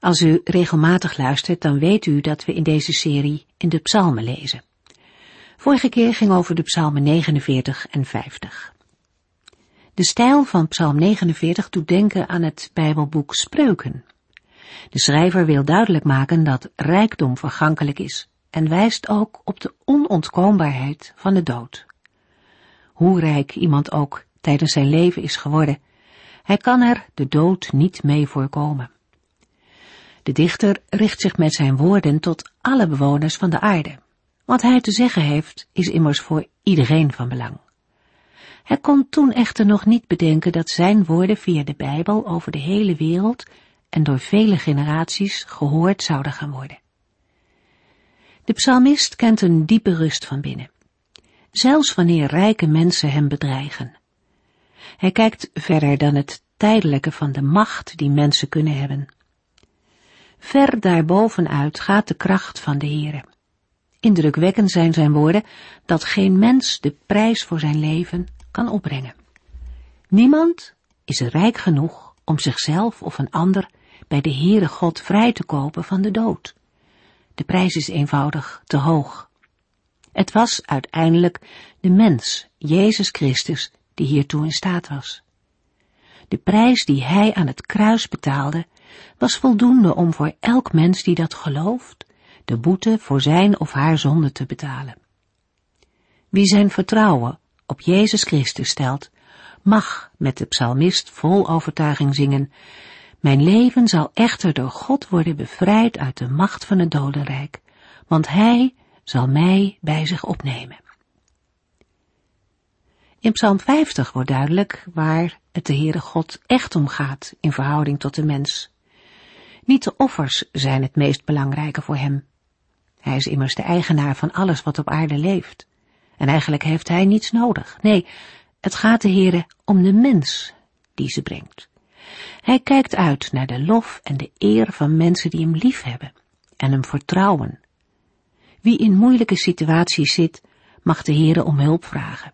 Als u regelmatig luistert, dan weet u dat we in deze serie in de psalmen lezen. Vorige keer ging over de psalmen 49 en 50. De stijl van psalm 49 doet denken aan het Bijbelboek Spreuken. De schrijver wil duidelijk maken dat rijkdom vergankelijk is en wijst ook op de onontkoombaarheid van de dood. Hoe rijk iemand ook tijdens zijn leven is geworden, hij kan er de dood niet mee voorkomen. De dichter richt zich met zijn woorden tot alle bewoners van de aarde. Wat hij te zeggen heeft, is immers voor iedereen van belang. Hij kon toen echter nog niet bedenken dat zijn woorden via de Bijbel over de hele wereld en door vele generaties gehoord zouden gaan worden. De psalmist kent een diepe rust van binnen, zelfs wanneer rijke mensen hem bedreigen. Hij kijkt verder dan het tijdelijke van de macht die mensen kunnen hebben. Ver daarbovenuit gaat de kracht van de Heere. Indrukwekkend zijn zijn woorden dat geen mens de prijs voor zijn leven kan opbrengen. Niemand is rijk genoeg om zichzelf of een ander bij de Heere God vrij te kopen van de dood. De prijs is eenvoudig te hoog. Het was uiteindelijk de mens, Jezus Christus, die hiertoe in staat was. De prijs die hij aan het kruis betaalde, was voldoende om voor elk mens die dat gelooft, de boete voor zijn of haar zonde te betalen. Wie zijn vertrouwen op Jezus Christus stelt, mag met de psalmist vol overtuiging zingen, mijn leven zal echter door God worden bevrijd uit de macht van het dodenrijk, want Hij zal mij bij zich opnemen. In Psalm 50 wordt duidelijk waar het de Heere God echt om gaat in verhouding tot de mens. Niet de offers zijn het meest belangrijke voor hem. Hij is immers de eigenaar van alles wat op aarde leeft. En eigenlijk heeft hij niets nodig. Nee, het gaat de Heere om de mens die ze brengt. Hij kijkt uit naar de lof en de eer van mensen die hem lief hebben en hem vertrouwen. Wie in moeilijke situaties zit, mag de Heere om hulp vragen.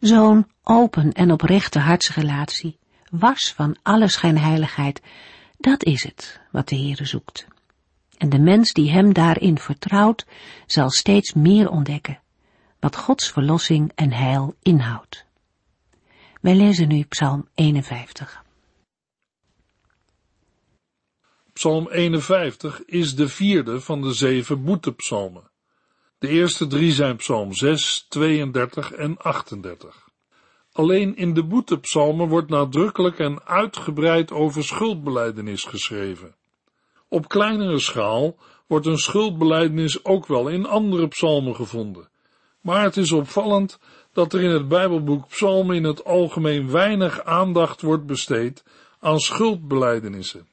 Zo'n open en oprechte hartsrelatie, was van alle schijnheiligheid, dat is het wat de Heere zoekt. En de mens die hem daarin vertrouwt, zal steeds meer ontdekken wat Gods verlossing en heil inhoudt. Wij lezen nu Psalm 51. Psalm 51 is de vierde van de zeven boetepsalmen. De eerste drie zijn Psalm 6, 32 en 38. Alleen in de boetepsalmen wordt nadrukkelijk en uitgebreid over schuldbeleidenis geschreven. Op kleinere schaal wordt een schuldbeleidenis ook wel in andere psalmen gevonden, maar het is opvallend dat er in het Bijbelboek Psalmen in het algemeen weinig aandacht wordt besteed aan schuldbelijdenissen.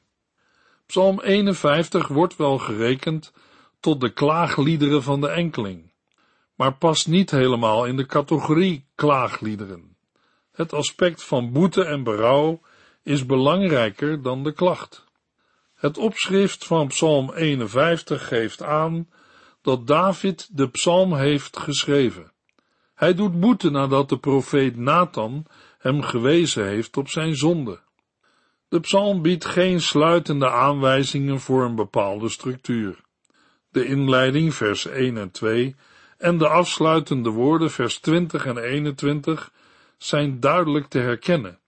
Psalm 51 wordt wel gerekend tot de klaagliederen van de enkeling, maar past niet helemaal in de categorie klaagliederen. Het aspect van boete en berouw is belangrijker dan de klacht. Het opschrift van Psalm 51 geeft aan dat David de psalm heeft geschreven. Hij doet boete nadat de profeet Nathan hem gewezen heeft op zijn zonde. De psalm biedt geen sluitende aanwijzingen voor een bepaalde structuur. De inleiding vers 1 en 2 en de afsluitende woorden vers 20 en 21 zijn duidelijk te herkennen,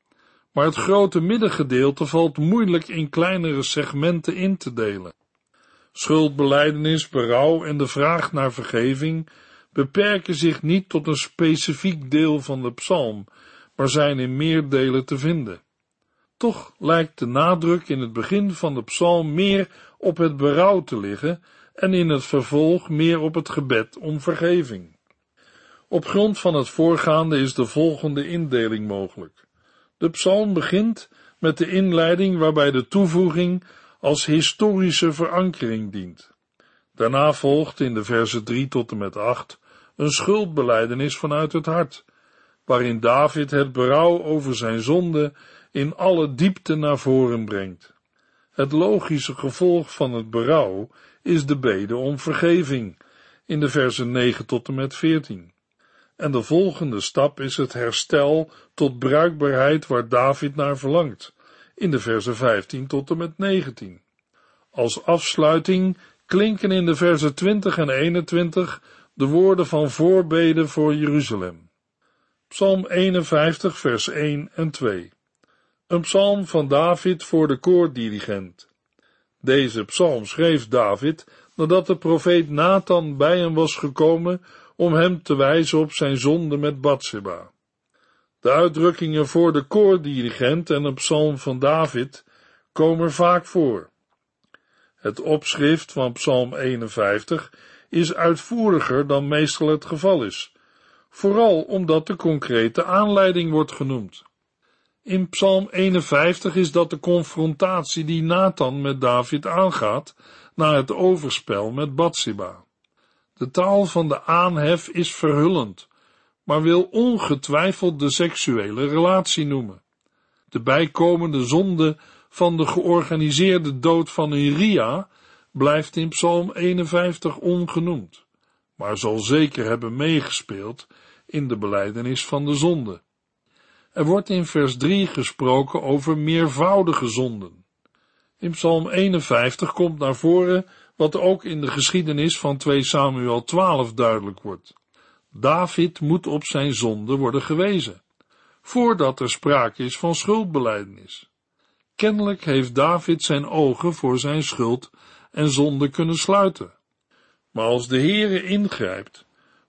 maar het grote middengedeelte valt moeilijk in kleinere segmenten in te delen. Schuldbeleidenis, berouw en de vraag naar vergeving beperken zich niet tot een specifiek deel van de psalm, maar zijn in meer delen te vinden. Toch lijkt de nadruk in het begin van de psalm meer op het berouw te liggen en in het vervolg meer op het gebed om vergeving. Op grond van het voorgaande is de volgende indeling mogelijk. De psalm begint met de inleiding waarbij de toevoeging als historische verankering dient. Daarna volgt in de versen 3 tot en met 8 een schuldbeleidenis vanuit het hart, waarin David het berouw over zijn zonde in alle diepte naar voren brengt. Het logische gevolg van het berouw is de bede om vergeving in de versen 9 tot en met 14. En de volgende stap is het herstel tot bruikbaarheid waar David naar verlangt, in de versen 15 tot en met 19. Als afsluiting klinken in de versen 20 en 21 de woorden van voorbeden voor Jeruzalem. Psalm 51, vers 1 en 2. Een psalm van David voor de koordirigent. Deze psalm schreef David nadat de profeet Nathan bij hem was gekomen om hem te wijzen op zijn zonde met Bathsheba. De uitdrukkingen voor de koordirigent en een psalm van David komen vaak voor. Het opschrift van Psalm 51 is uitvoeriger dan meestal het geval is, vooral omdat de concrete aanleiding wordt genoemd. In Psalm 51 is dat de confrontatie die Nathan met David aangaat na het overspel met Bathsheba. De taal van de aanhef is verhullend, maar wil ongetwijfeld de seksuele relatie noemen. De bijkomende zonde van de georganiseerde dood van Uria blijft in Psalm 51 ongenoemd, maar zal zeker hebben meegespeeld in de beleidenis van de zonde. Er wordt in vers 3 gesproken over meervoudige zonden. In Psalm 51 komt naar voren wat ook in de geschiedenis van 2 Samuel 12 duidelijk wordt. David moet op zijn zonde worden gewezen, voordat er sprake is van schuldbeleidenis. Kennelijk heeft David zijn ogen voor zijn schuld en zonde kunnen sluiten. Maar als de Heere ingrijpt,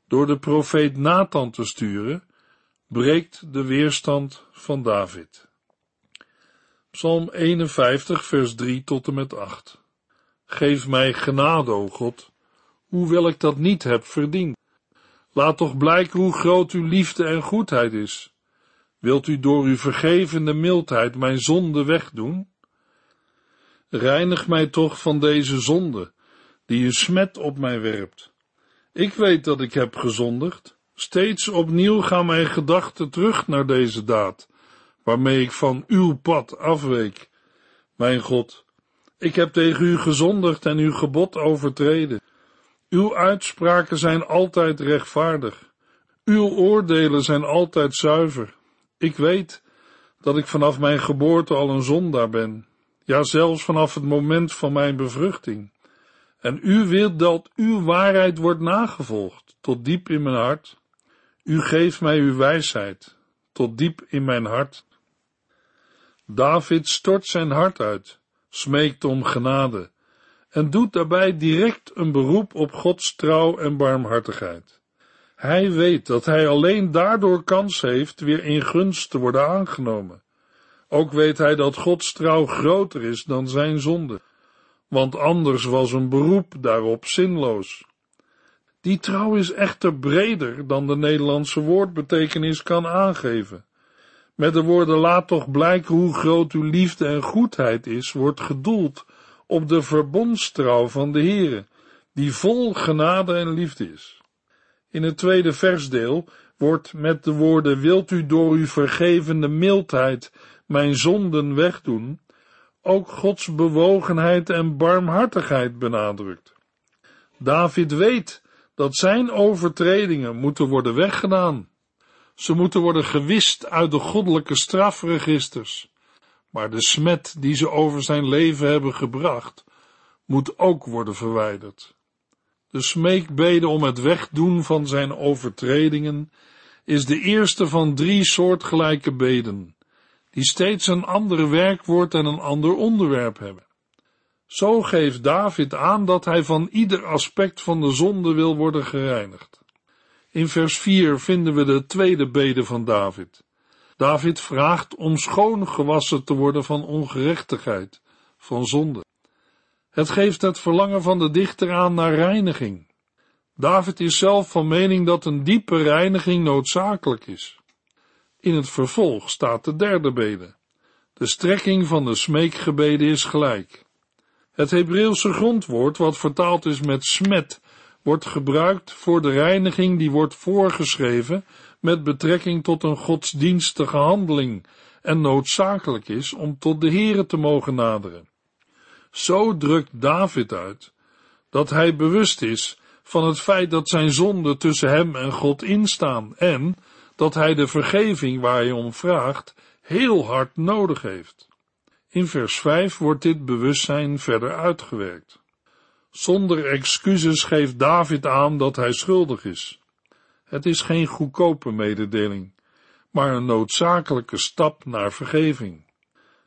door de profeet Nathan te sturen, breekt de weerstand van David. Psalm 51, vers 3 tot en met 8. Geef mij genade, o God, hoewel ik dat niet heb verdiend. Laat toch blijken hoe groot uw liefde en goedheid is. Wilt u door uw vergevende mildheid mijn zonde wegdoen? Reinig mij toch van deze zonde, die u smet op mij werpt. Ik weet dat ik heb gezondigd. Steeds opnieuw gaan mijn gedachten terug naar deze daad, waarmee ik van uw pad afweek. Mijn God, ik heb tegen u gezondigd en uw gebod overtreden. Uw uitspraken zijn altijd rechtvaardig. Uw oordelen zijn altijd zuiver. Ik weet dat ik vanaf mijn geboorte al een zondaar ben. Ja, zelfs vanaf het moment van mijn bevruchting. En u wilt dat uw waarheid wordt nagevolgd, tot diep in mijn hart. U geeft mij uw wijsheid, tot diep in mijn hart. David stort zijn hart uit, smeekt om genade en doet daarbij direct een beroep op Gods trouw en barmhartigheid. Hij weet dat hij alleen daardoor kans heeft weer in gunst te worden aangenomen. Ook weet hij dat Gods trouw groter is dan zijn zonde, want anders was een beroep daarop zinloos. Die trouw is echter breder dan de Nederlandse woordbetekenis kan aangeven. Met de woorden laat toch blijken hoe groot uw liefde en goedheid is, wordt gedoeld op de verbondstrouw van de Heere, die vol genade en liefde is. In het tweede versdeel wordt met de woorden wilt u door uw vergevende mildheid mijn zonden wegdoen, ook Gods bewogenheid en barmhartigheid benadrukt. David weet dat zijn overtredingen moeten worden weggedaan. Ze moeten worden gewist uit de goddelijke strafregisters. Maar de smet die ze over zijn leven hebben gebracht, moet ook worden verwijderd. De smeekbede om het wegdoen van zijn overtredingen is de eerste van drie soortgelijke beden, die steeds een ander werkwoord en een ander onderwerp hebben. Zo geeft David aan dat hij van ieder aspect van de zonde wil worden gereinigd. In vers 4 vinden we de tweede bede van David. David vraagt om schoon gewassen te worden van ongerechtigheid, van zonde. Het geeft het verlangen van de dichter aan naar reiniging. David is zelf van mening dat een diepe reiniging noodzakelijk is. In het vervolg staat de derde bede. De strekking van de smeekgebeden is gelijk. Het Hebreeuwse grondwoord, wat vertaald is met smet, wordt gebruikt voor de reiniging die wordt voorgeschreven met betrekking tot een godsdienstige handeling en noodzakelijk is om tot de Here te mogen naderen. Zo drukt David uit dat hij bewust is van het feit dat zijn zonden tussen hem en God instaan en dat hij de vergeving waar hij om vraagt heel hard nodig heeft. In vers 5 wordt dit bewustzijn verder uitgewerkt. Zonder excuses geeft David aan dat hij schuldig is. Het is geen goedkope mededeling, maar een noodzakelijke stap naar vergeving.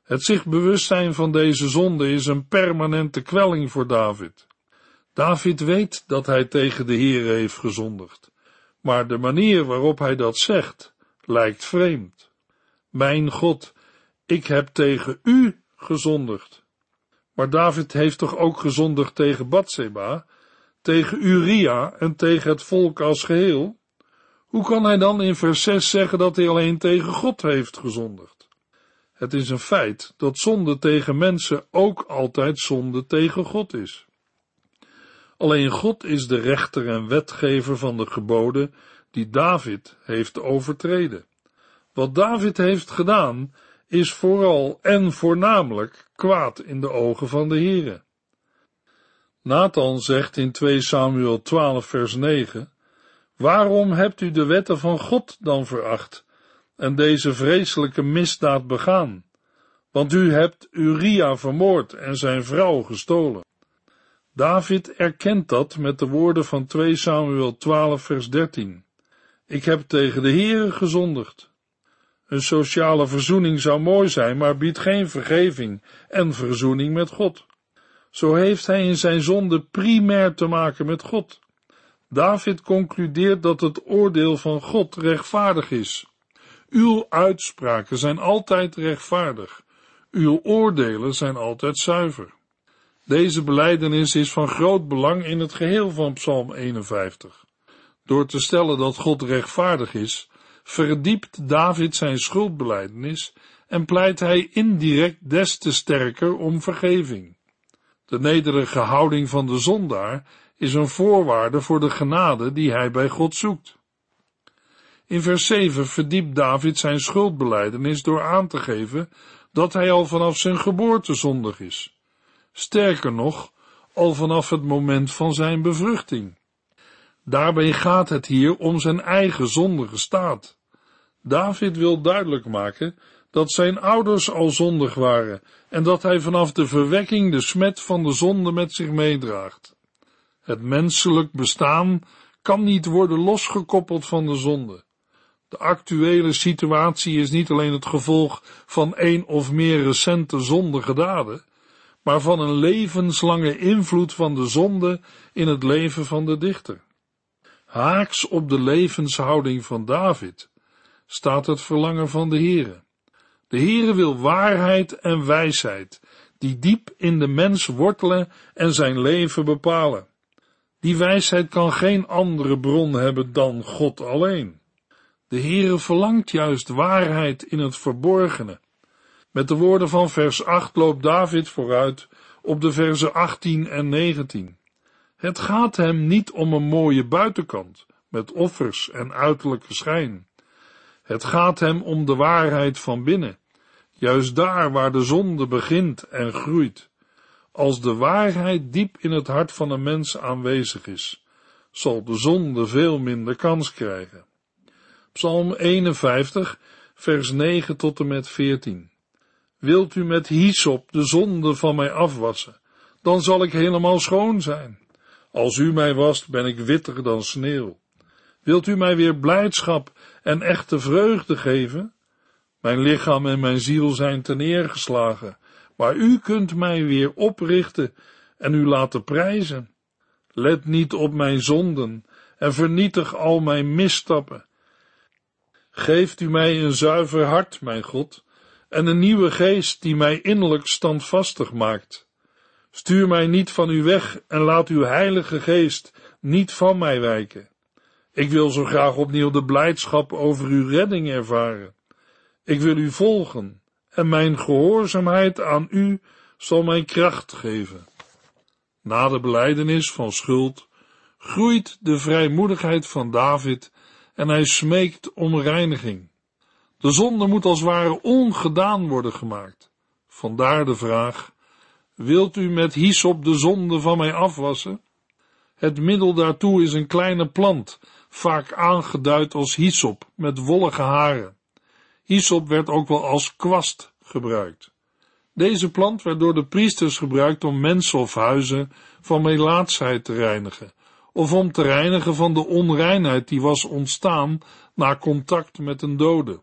Het zich bewust zijn van deze zonde is een permanente kwelling voor David. David weet dat hij tegen de Heer heeft gezondigd, maar de manier waarop hij dat zegt lijkt vreemd. Mijn God, ik heb tegen u gezondigd. Maar David heeft toch ook gezondigd tegen Batseba, tegen Uria en tegen het volk als geheel? Hoe kan hij dan in vers 6 zeggen dat hij alleen tegen God heeft gezondigd? Het is een feit dat zonde tegen mensen ook altijd zonde tegen God is. Alleen God is de rechter en wetgever van de geboden die David heeft overtreden. Wat David heeft gedaan, is vooral en voornamelijk kwaad in de ogen van de Heere. Nathan zegt in 2 Samuel 12 vers 9, Waarom hebt u de wetten van God dan veracht en deze vreselijke misdaad begaan? Want u hebt Uria vermoord en zijn vrouw gestolen. David erkent dat met de woorden van 2 Samuel 12 vers 13. Ik heb tegen de Heere gezondigd. Een sociale verzoening zou mooi zijn, maar biedt geen vergeving en verzoening met God. Zo heeft hij in zijn zonde primair te maken met God. David concludeert dat het oordeel van God rechtvaardig is. Uw uitspraken zijn altijd rechtvaardig. Uw oordelen zijn altijd zuiver. Deze beleidenis is van groot belang in het geheel van Psalm 51. Door te stellen dat God rechtvaardig is, verdiept David zijn schuldbeleidenis en pleit hij indirect des te sterker om vergeving. De nederige houding van de zondaar is een voorwaarde voor de genade die hij bij God zoekt. In vers 7 verdiept David zijn schuldbeleidenis door aan te geven dat hij al vanaf zijn geboorte zondig is. Sterker nog, al vanaf het moment van zijn bevruchting. Daarbij gaat het hier om zijn eigen zondige staat. David wil duidelijk maken dat zijn ouders al zondig waren en dat hij vanaf de verwekking de smet van de zonde met zich meedraagt. Het menselijk bestaan kan niet worden losgekoppeld van de zonde. De actuele situatie is niet alleen het gevolg van één of meer recente zondige daden, maar van een levenslange invloed van de zonde in het leven van de dichter. Haaks op de levenshouding van David staat het verlangen van de Heere. De Heere wil waarheid en wijsheid, die diep in de mens wortelen en zijn leven bepalen. Die wijsheid kan geen andere bron hebben dan God alleen. De Heere verlangt juist waarheid in het verborgene. Met de woorden van vers 8 loopt David vooruit op de versen 18 en 19. Het gaat hem niet om een mooie buitenkant, met offers en uiterlijke schijn. Het gaat hem om de waarheid van binnen, juist daar waar de zonde begint en groeit. Als de waarheid diep in het hart van een mens aanwezig is, zal de zonde veel minder kans krijgen. Psalm 51, vers 9 tot en met 14. Wilt u met hyssop de zonde van mij afwassen, dan zal ik helemaal schoon zijn. Als u mij wast, ben ik witter dan sneeuw. Wilt u mij weer blijdschap en echte vreugde geven? Mijn lichaam en mijn ziel zijn neergeslagen, maar u kunt mij weer oprichten en u laten prijzen. Let niet op mijn zonden en vernietig al mijn misstappen. Geeft u mij een zuiver hart, mijn God, en een nieuwe geest die mij innerlijk standvastig maakt. Stuur mij niet van u weg en laat uw heilige geest niet van mij wijken. Ik wil zo graag opnieuw de blijdschap over uw redding ervaren. Ik wil u volgen en mijn gehoorzaamheid aan u zal mij kracht geven. Na de belijdenis van schuld groeit de vrijmoedigheid van David en hij smeekt om reiniging. De zonde moet als ware ongedaan worden gemaakt. Vandaar de vraag, wilt u met hyssop de zonde van mij afwassen? Het middel daartoe is een kleine plant, vaak aangeduid als hyssop, met wollige haren. Hyssop werd ook wel als kwast gebruikt. Deze plant werd door de priesters gebruikt om mensen of huizen van melaatsheid te reinigen, of om te reinigen van de onreinheid die was ontstaan na contact met een dode.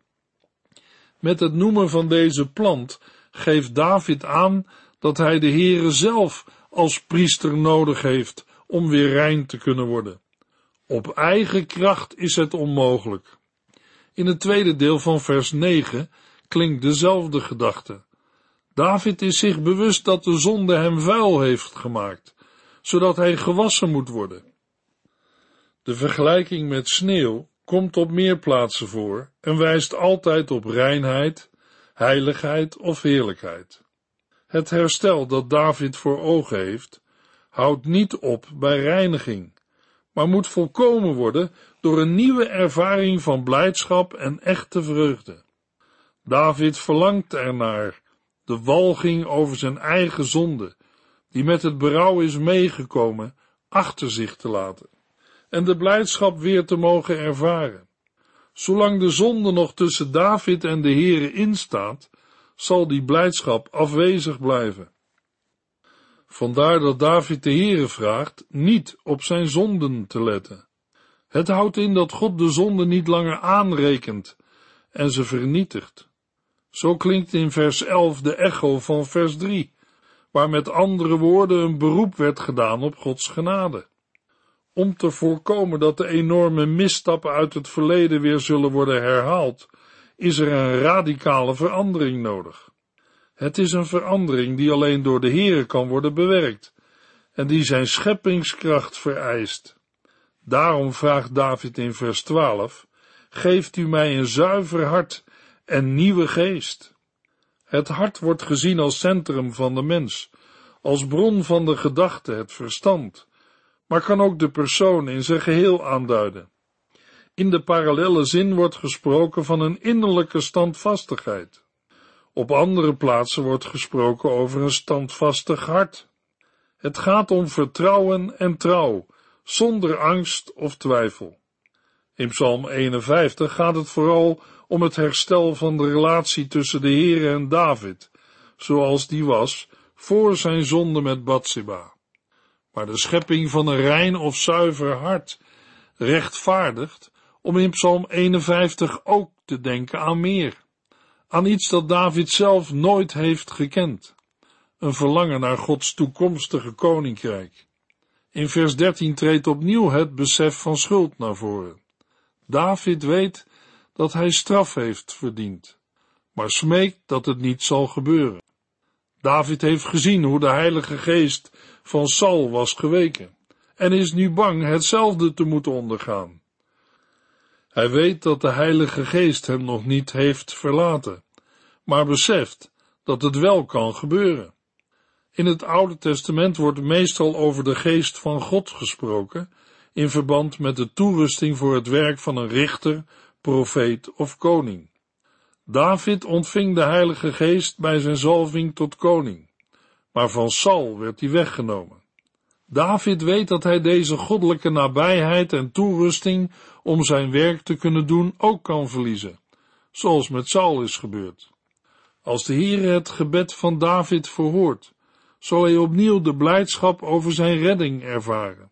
Met het noemen van deze plant geeft David aan dat hij de Heere zelf als priester nodig heeft om weer rein te kunnen worden. Op eigen kracht is het onmogelijk. In het tweede deel van vers 9 klinkt dezelfde gedachte. David is zich bewust dat de zonde hem vuil heeft gemaakt, zodat hij gewassen moet worden. De vergelijking met sneeuw komt op meer plaatsen voor en wijst altijd op reinheid, heiligheid of heerlijkheid. Het herstel dat David voor ogen heeft, houdt niet op bij reiniging, maar moet volkomen worden door een nieuwe ervaring van blijdschap en echte vreugde. David verlangt ernaar de walging over zijn eigen zonde, die met het berouw is meegekomen, achter zich te laten en de blijdschap weer te mogen ervaren. Zolang de zonde nog tussen David en de Heere instaat, zal die blijdschap afwezig blijven. Vandaar dat David de Heere vraagt niet op zijn zonden te letten. Het houdt in dat God de zonde niet langer aanrekent en ze vernietigt. Zo klinkt in vers 11 de echo van vers 3, waar met andere woorden een beroep werd gedaan op Gods genade. Om te voorkomen dat de enorme misstappen uit het verleden weer zullen worden herhaald, is er een radicale verandering nodig. Het is een verandering die alleen door de Heere kan worden bewerkt en die zijn scheppingskracht vereist. Daarom vraagt David in vers 12, geeft u mij een zuiver hart en nieuwe geest. Het hart wordt gezien als centrum van de mens, als bron van de gedachte, het verstand, maar kan ook de persoon in zijn geheel aanduiden. In de parallelle zin wordt gesproken van een innerlijke standvastigheid. Op andere plaatsen wordt gesproken over een standvastig hart. Het gaat om vertrouwen en trouw, zonder angst of twijfel. In Psalm 51 gaat het vooral om het herstel van de relatie tussen de Heere en David, zoals die was voor zijn zonde met Bathsheba maar de schepping van een rein of zuiver hart rechtvaardigt om in Psalm 51 ook te denken aan meer, aan iets dat David zelf nooit heeft gekend, een verlangen naar Gods toekomstige koninkrijk. In vers 13 treedt opnieuw het besef van schuld naar voren. David weet dat hij straf heeft verdiend, maar smeekt dat het niet zal gebeuren. David heeft gezien hoe de Heilige Geest van Saul was geweken en is nu bang hetzelfde te moeten ondergaan. Hij weet dat de Heilige Geest hem nog niet heeft verlaten, maar beseft dat het wel kan gebeuren. In het Oude Testament wordt meestal over de geest van God gesproken in verband met de toerusting voor het werk van een richter, profeet of koning. David ontving de Heilige Geest bij zijn zalving tot koning, maar van Saul werd hij weggenomen. David weet dat hij deze goddelijke nabijheid en toerusting om zijn werk te kunnen doen ook kan verliezen, zoals met Saul is gebeurd. Als de Heere het gebed van David verhoort, zal hij opnieuw de blijdschap over zijn redding ervaren.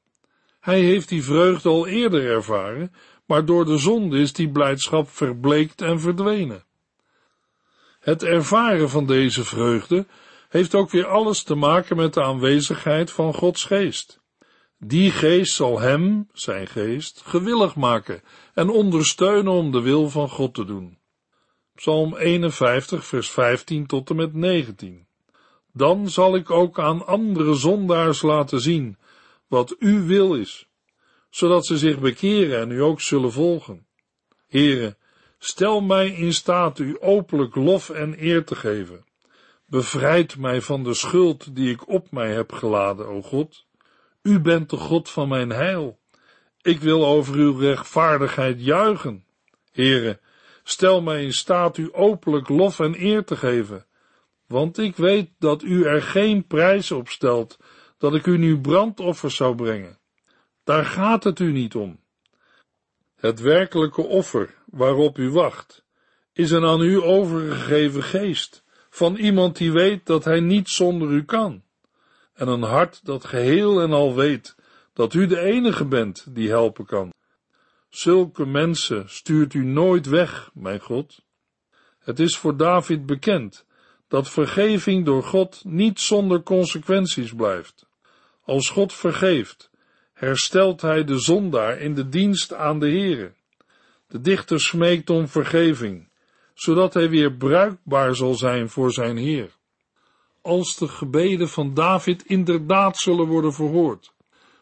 Hij heeft die vreugde al eerder ervaren, maar door de zonde is die blijdschap verbleekt en verdwenen. Het ervaren van deze vreugde heeft ook weer alles te maken met de aanwezigheid van Gods geest. Die geest zal hem, zijn geest, gewillig maken en ondersteunen om de wil van God te doen. Psalm 51, vers 15 tot en met 19. Dan zal ik ook aan andere zondaars laten zien wat uw wil is, zodat ze zich bekeren en u ook zullen volgen. Heren, Stel mij in staat u openlijk lof en eer te geven, Bevrijd mij van de schuld die ik op mij heb geladen, o God. U bent de God van mijn heil. Ik wil over uw rechtvaardigheid juichen. Here, stel mij in staat u openlijk lof en eer te geven, want ik weet dat u er geen prijs op stelt dat ik u nu brandoffers zou brengen. Daar gaat het u niet om. Het werkelijke offer waarop u wacht, is een aan u overgegeven geest, van iemand die weet dat hij niet zonder u kan, en een hart dat geheel en al weet dat u de enige bent die helpen kan. Zulke mensen stuurt u nooit weg, mijn God. Het is voor David bekend dat vergeving door God niet zonder consequenties blijft. Als God vergeeft, herstelt hij de zondaar in de dienst aan de Heere. De dichter smeekt om vergeving, zodat hij weer bruikbaar zal zijn voor zijn Heer. Als de gebeden van David inderdaad zullen worden verhoord,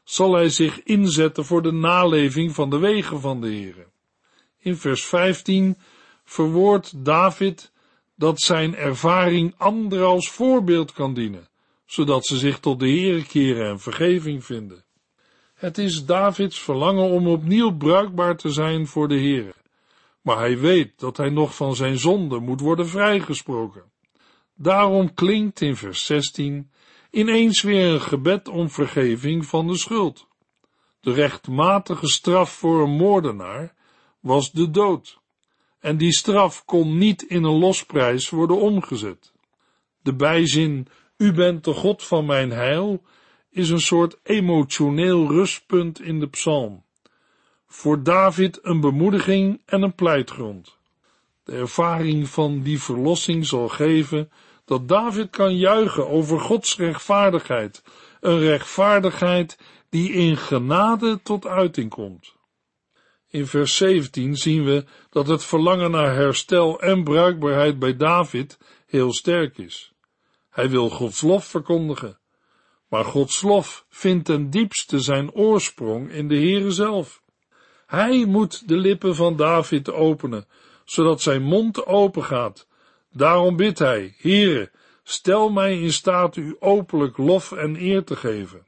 zal hij zich inzetten voor de naleving van de wegen van de Heere. In vers 15 verwoordt David dat zijn ervaring anderen als voorbeeld kan dienen, zodat ze zich tot de Heere keren en vergeving vinden. Het is Davids verlangen om opnieuw bruikbaar te zijn voor de Heere, maar hij weet dat hij nog van zijn zonde moet worden vrijgesproken. Daarom klinkt in vers 16 ineens weer een gebed om vergeving van de schuld. De rechtmatige straf voor een moordenaar was de dood, en die straf kon niet in een losprijs worden omgezet. De bijzin, u bent de God van mijn heil, is een soort emotioneel rustpunt in de psalm. Voor David een bemoediging en een pleitgrond. Ervaring van die verlossing zal geven dat David kan juichen over Gods rechtvaardigheid, een rechtvaardigheid die in genade tot uiting komt. In vers 17 zien we dat het verlangen naar herstel en bruikbaarheid bij David heel sterk is. Hij wil Gods lof verkondigen, maar Gods lof vindt ten diepste zijn oorsprong in de Heere zelf. Hij moet de lippen van David openen, zodat zijn mond open gaat Daarom bidt hij, Heere, stel mij in staat u openlijk lof en eer te geven.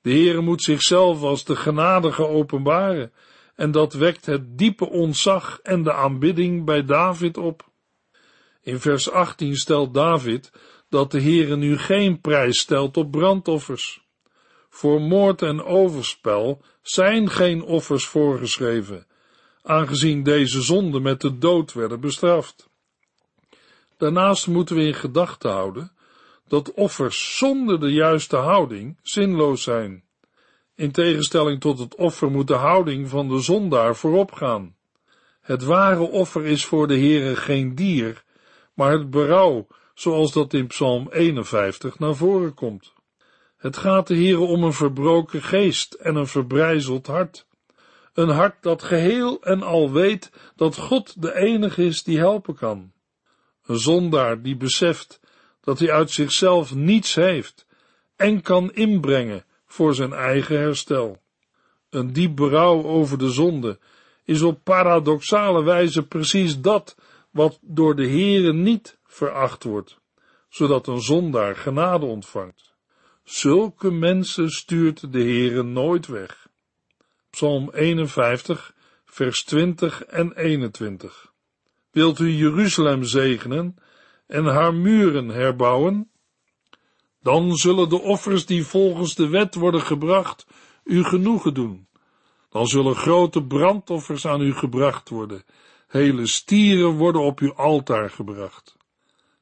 De Heere moet zichzelf als de genadige openbaren, en dat wekt het diepe ontzag en de aanbidding bij David op. In vers 18 stelt David dat de Heere nu geen prijs stelt op brandoffers. Voor moord en overspel zijn geen offers voorgeschreven, aangezien deze zonden met de dood werden bestraft. Daarnaast moeten we in gedachten houden dat offers zonder de juiste houding zinloos zijn. In tegenstelling tot het offer moet de houding van de zondaar voorop gaan. Het ware offer is voor de Heere geen dier, maar het berouw, zoals dat in Psalm 51 naar voren komt. Het gaat de Heere om een verbroken geest en een verbrijzeld hart. Een hart dat geheel en al weet dat God de enige is die helpen kan. Een zondaar die beseft dat hij uit zichzelf niets heeft en kan inbrengen voor zijn eigen herstel. Een diep berouw over de zonde is op paradoxale wijze precies dat wat door de Heere niet veracht wordt, zodat een zondaar genade ontvangt. Zulke mensen stuurt de Heere nooit weg. Psalm 51, vers 20 en 21. Wilt u Jeruzalem zegenen en haar muren herbouwen? Dan zullen de offers die volgens de wet worden gebracht u genoegen doen. Dan zullen grote brandoffers aan u gebracht worden. Hele stieren worden op uw altaar gebracht.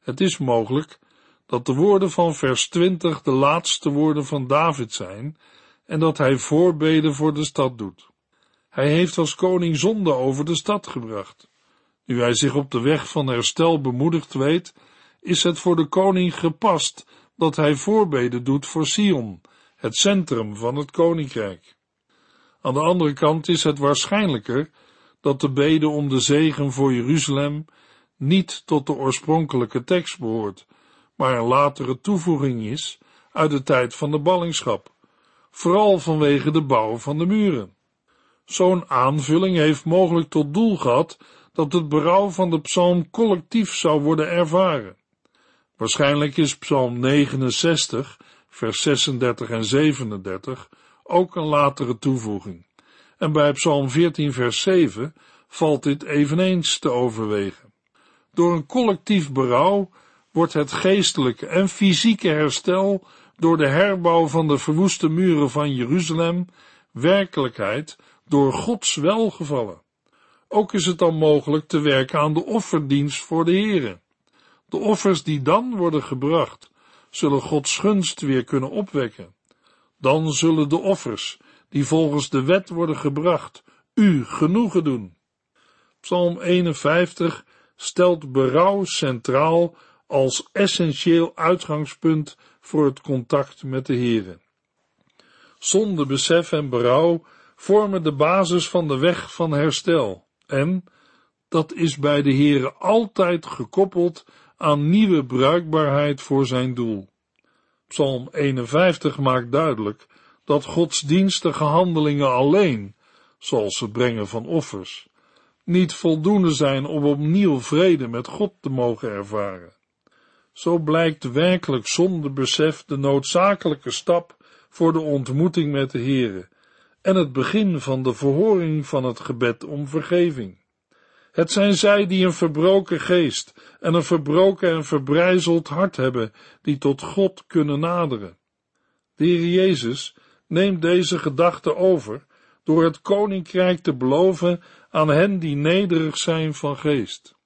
Het is mogelijk dat de woorden van vers 20 de laatste woorden van David zijn en dat hij voorbeden voor de stad doet. Hij heeft als koning zonde over de stad gebracht. Nu hij zich op de weg van herstel bemoedigd weet, is het voor de koning gepast dat hij voorbeden doet voor Sion, het centrum van het koninkrijk. Aan de andere kant is het waarschijnlijker dat de bede om de zegen voor Jeruzalem niet tot de oorspronkelijke tekst behoort, maar een latere toevoeging is uit de tijd van de ballingschap, vooral vanwege de bouw van de muren. Zo'n aanvulling heeft mogelijk tot doel gehad dat het berouw van de psalm collectief zou worden ervaren. Waarschijnlijk is Psalm 69, vers 36 en 37 ook een latere toevoeging. En bij Psalm 14, vers 7 valt dit eveneens te overwegen. Door een collectief berouw wordt het geestelijke en fysieke herstel door de herbouw van de verwoeste muren van Jeruzalem werkelijkheid door Gods welgevallen. Ook is het dan mogelijk te werken aan de offerdienst voor de Here. De offers die dan worden gebracht, zullen Gods gunst weer kunnen opwekken. Dan zullen de offers, die volgens de wet worden gebracht, u genoegen doen. Psalm 51 stelt berouw centraal als essentieel uitgangspunt voor het contact met de Here. Zonde, besef en berouw vormen de basis van de weg van herstel en dat is bij de Heere altijd gekoppeld aan nieuwe bruikbaarheid voor zijn doel. Psalm 51 maakt duidelijk dat godsdienstige handelingen alleen, zoals het brengen van offers, niet voldoende zijn om opnieuw vrede met God te mogen ervaren. Zo blijkt werkelijk zonder besef de noodzakelijke stap voor de ontmoeting met de Heere en het begin van de verhoring van het gebed om vergeving. Het zijn zij die een verbroken geest en een verbroken en verbrijzeld hart hebben, die tot God kunnen naderen. De Heer Jezus neemt deze gedachte over door het koninkrijk te beloven aan hen die nederig zijn van geest.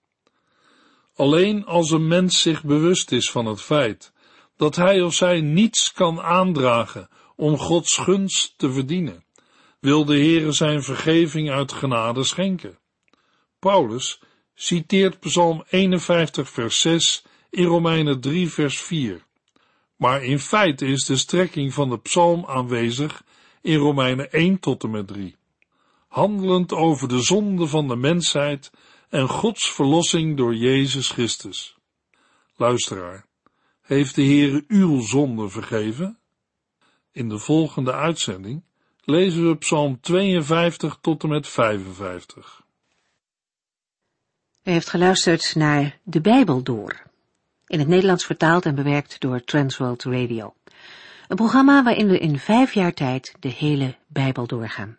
Alleen als een mens zich bewust is van het feit dat hij of zij niets kan aandragen om Gods gunst te verdienen, wil de Heere zijn vergeving uit genade schenken. Paulus citeert Psalm 51 vers 6 in Romeinen 3 vers 4. Maar in feite is de strekking van de psalm aanwezig in Romeinen 1 tot en met 3. Handelend over de zonde van de mensheid en Gods verlossing door Jezus Christus. Luisteraar, heeft de Heere uw zonde vergeven? In de volgende uitzending lezen we Psalm 52 tot en met 55. U heeft geluisterd naar De Bijbel Door, in het Nederlands vertaald en bewerkt door Transworld Radio. Een programma waarin we in vijf jaar tijd de hele Bijbel doorgaan.